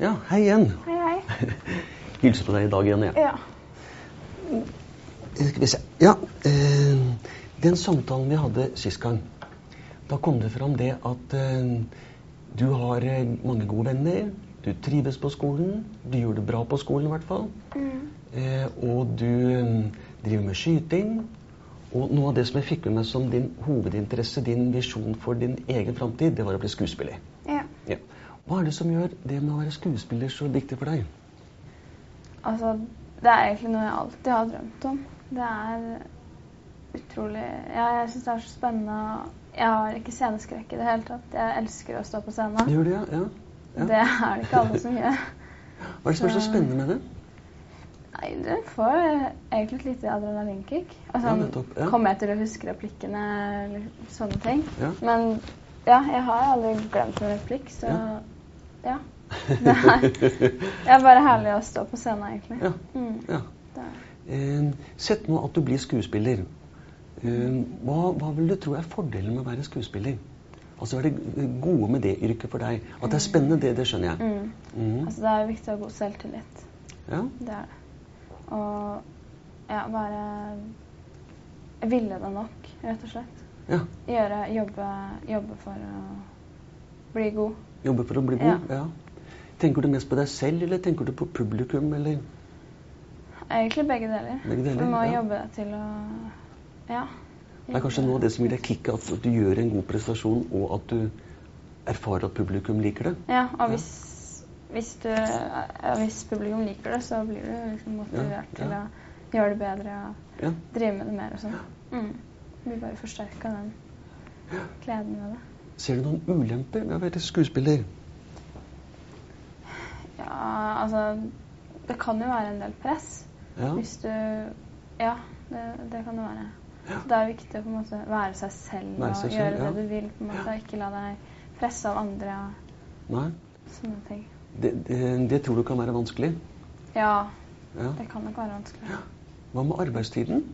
Ja, hei igjen. Hei, hei. Hilser på deg i dag igjen, jeg. Ja. Eh, Skal vi se. Ja, eh, den samtalen vi hadde sist gang, da kom det fram det at eh, du har eh, mange gode venner, du trives på skolen, du gjør det bra på skolen i hvert fall, Mm. eh, og du eh, driver med skyting. Og noe av det som jeg fikk med meg som din hovedinteresse, din visjon for din egen framtid, det var å bli skuespiller. Hva er det som gjør det med å være skuespiller så viktig for deg? Altså, det er egentlig noe jeg alltid har drømt om. Det er utrolig Ja, jeg syns det er så spennende. Jeg har ikke sceneskrekk i det hele tatt. Jeg elsker å stå på scenen. Gjør det, ja? ja. ja. Det er det ikke alle som gjør. Hva er det som er så spennende med det? Nei, du får egentlig et lite adrenalinkick. Altså, Ja, nettopp, ja. Kommer jeg til å huske replikkene eller sånne ting? Ja. Men ja, jeg har aldri glemt en replikk, så Ja. Ja. Det er, det er bare herlig å stå på scenen, egentlig. Ja. Mm, ja. Eh, sett nå at du blir skuespiller. Eh, hva, hva vil du tro er fordelen med å være skuespiller? Altså, Hva er det gode med det yrket for deg? At det er spennende, det, det skjønner jeg. Mm. Mm. Altså, det er viktig å ha god selvtillit. Ja, Det er det. Og ja, være ville det nok, rett og slett. ja. Gjøre, jobbe, jobbe for å bli god. Jobbe for å bli god? Ja. Tenker du mest på deg selv, eller tenker du på publikum, eller? Egentlig begge deler. Begge deler, du må ja. jobbe deg til å Ja. Det er kanskje noe av det som gir deg kicket, at du gjør en god prestasjon, og at du erfarer at publikum liker det? Ja, og Ja. hvis, hvis, du, hvis publikum liker det, så blir du liksom motivert Ja, til å gjøre det bedre og Ja. drive med det mer og sånn. Mm. Blir bare forsterka den gleden ved det. Ser du noen ulemper med å være skuespiller? Ja, altså Det kan jo være en del press. Ja. Hvis du Ja, det, det kan det være. Ja. Så det er viktig å på en måte være seg selv Være og seg selv, gjøre ja. det du vil. på en måte, og Ikke la deg presse av andre og Nei? sånne ting. Det, det, det tror du kan være vanskelig? Ja, Ja. det kan nok være vanskelig. Hva med arbeidstiden?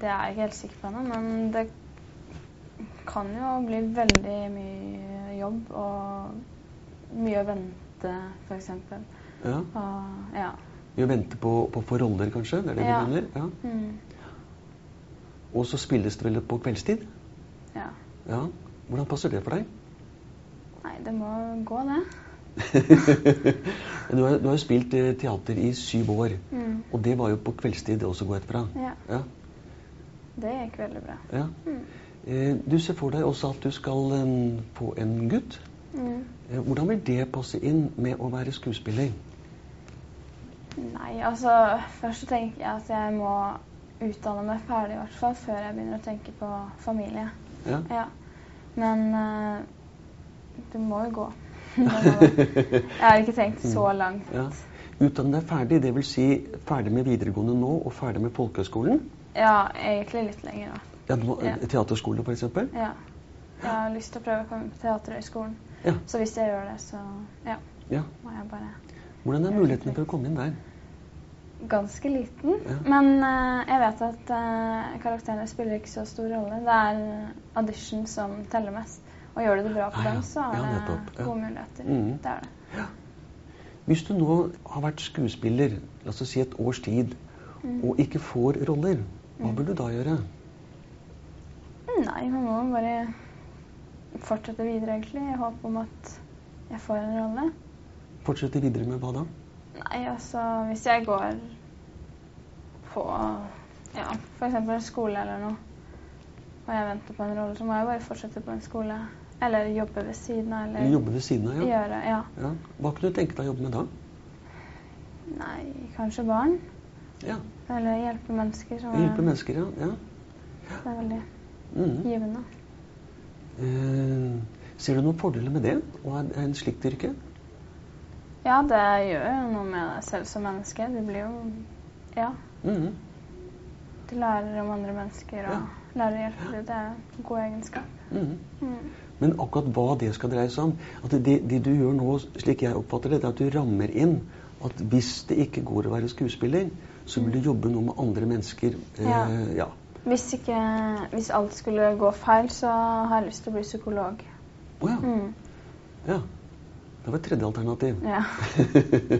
Det er jeg ikke helt sikker på ennå, men det kan jo bli veldig mye jobb og mye å vente, f.eks. Ja. Og ja. Vi venter på, på å få roller, kanskje? Det er det Ja. du mener? Ja. Mm, Og så spilles det vel på kveldstid? ja. Ja. Hvordan passer det for deg? Nei, det må gå, det. du, har, du har jo spilt eh, teater i syv år, Mm, og det var jo på kveldstid det også, går jeg ut fra. ja. Ja. Det gikk veldig bra. ja. Mm. Eh, du ser for deg også at du skal få en gutt. Mm. Eh, hvordan vil det passe inn med å være skuespiller? Nei, altså Først tenker jeg at jeg må utdanne meg ferdig, i hvert fall, før jeg begynner å tenke på familie. Ja. Ja. Men uh, det må jo gå. Jeg har ikke tenkt så langt. Ja. Utdanne deg ferdig, dvs. Si ferdig med videregående nå og ferdig med folkehøgskolen? Ja, egentlig litt lenger, da. Ja, nå, Ja. Teaterskolen f.eks.? Ja. Jeg har lyst til å prøve å komme på Teaterhøgskolen. Ja. Så hvis jeg gjør det, så ja, ja. må jeg bare Hvordan er mulighetene for å komme inn der? Ganske liten. Ja. Men uh, jeg vet at uh, karakterene spiller ikke så stor rolle. Det er audition som teller mest. Og gjør du det bra på Ah, dem, så er det gode muligheter. Mm. Det er det. Hvis du nå har vært skuespiller la oss si et års tid, Mm. og ikke får roller, hva bør du da gjøre? Nei, man må bare fortsette videre, egentlig, i håp om at jeg får en rolle. Fortsette videre med hva da? Nei, altså hvis jeg går på ja, f.eks. en skole eller noe, og jeg venter på en rolle, så må jeg bare fortsette på en skole. Eller jobbe ved siden av, eller jobbe ved siden av? Ja. gjøre Ja. ja. Hva kunne du tenke deg å jobbe med da? Nei, kanskje barn. Ja, Eller hjelpe mennesker. Hjelpe er, mennesker, ja. ja. Det er veldig Mhm. givende. Eh, ser du noen fordeler med det, å ha en slikt yrke? Ja, det gjør jo noe med deg selv som menneske. Du blir jo Ja. Mm. Du lærer om andre mennesker og Ja. lærer å hjelpe dem. Det er en god egenskap. Mm. Mm. Men akkurat hva det skal dreie seg om at det, det du gjør nå, slik jeg oppfatter det, det er at du rammer inn at hvis det ikke går å være skuespiller, så vil du jobbe noe med andre mennesker. Eh, Ja. ja. Hvis, ikke, hvis alt skulle gå feil, så har jeg lyst til å bli psykolog. Å ja. Mm. Ja. Det var et tredje alternativ. Ja.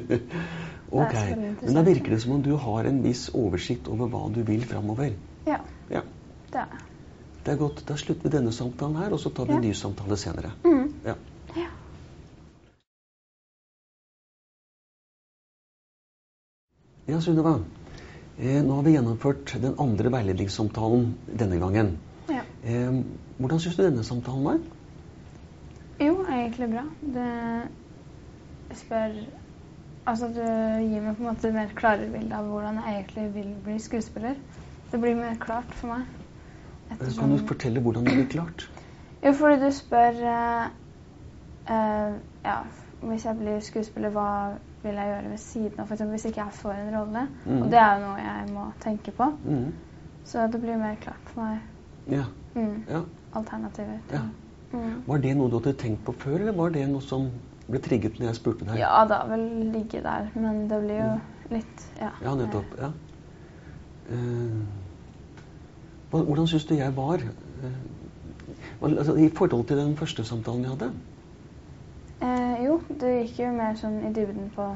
ok. Det Men da virker det som om du har en viss oversikt over hva du vil framover. ja. Ja. Det er det. Er godt. Da slutter vi denne samtalen her, og så tar vi en ny samtale senere. Mm. Ja. Ja. Ja, Sunniva. Eh, nå har vi gjennomført den andre veiledningssamtalen denne gangen. ja. Eh, hvordan syns du denne samtalen var? Jo, egentlig bra. Det spør Altså, du gir meg på en måte mer klarere bilde av hvordan jeg egentlig vil bli skuespiller. Det blir mer klart for meg. Ettersom... Kan du fortelle hvordan det blir klart? Jo, fordi du spør eh, eh, Ja, hvis jeg blir skuespiller, hva vil jeg gjøre ved siden av? Eksempel hvis ikke jeg får en rolle. Mm. Og det er jo noe jeg må tenke på. Mm. Så det blir mer klart for meg. Ja. Mm. ja. Alternativer. Ja. Mm. Var det noe du hadde tenkt på før, eller var det noe som ble trigget når jeg spurte deg? Ja, det har vel ligget der, men det blir jo litt Ja, Ja, nettopp. Ja. Uh, hvordan syns du jeg var Uh, altså, i forhold til den første samtalen vi hadde? Du gikk jo mer sånn i dybden på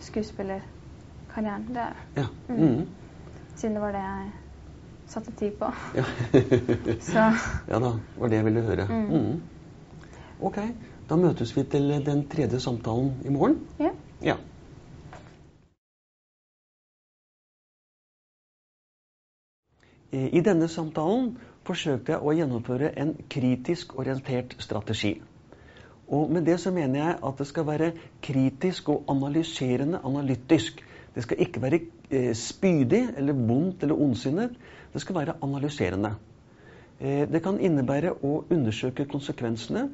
skuespillerkarrieren. Det, Ja. Mm. Mm. siden det var det jeg satte tid på. ja. Så ja da, var det jeg ville høre. Mm. Mm. Ok, da møtes vi til den tredje samtalen i morgen. ja. Ja. I denne samtalen forsøkte jeg å gjennomføre en kritisk orientert strategi. Og med det så mener jeg at det skal være kritisk og analyserende analytisk. Det skal ikke være eh, spydig eller vondt eller ondsinnet. Det skal være analyserende. Eh, det kan innebære å undersøke konsekvensene.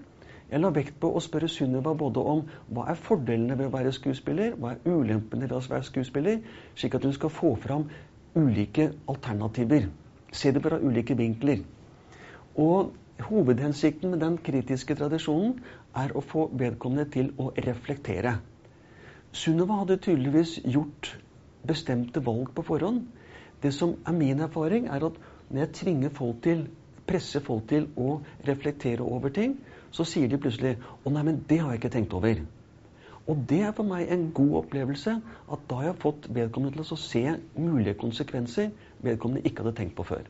Jeg la vekt på å spørre Sunniva både om hva er fordelene ved å være skuespiller, hva er ulempene ved å være skuespiller, slik at hun skal få fram ulike alternativer. Se det fra ulike vinkler. Og hovedhensikten med den kritiske tradisjonen er å få vedkommende til å reflektere. Sunniva hadde tydeligvis gjort bestemte valg på forhånd. Det som er min erfaring, er at når jeg tvinger folk til, presser folk til å reflektere over ting, så sier de plutselig 'Å nei, men det har jeg ikke tenkt over'. Og det er for meg en god opplevelse, at da har jeg fått vedkommende til å se mulige konsekvenser vedkommende ikke hadde tenkt på før.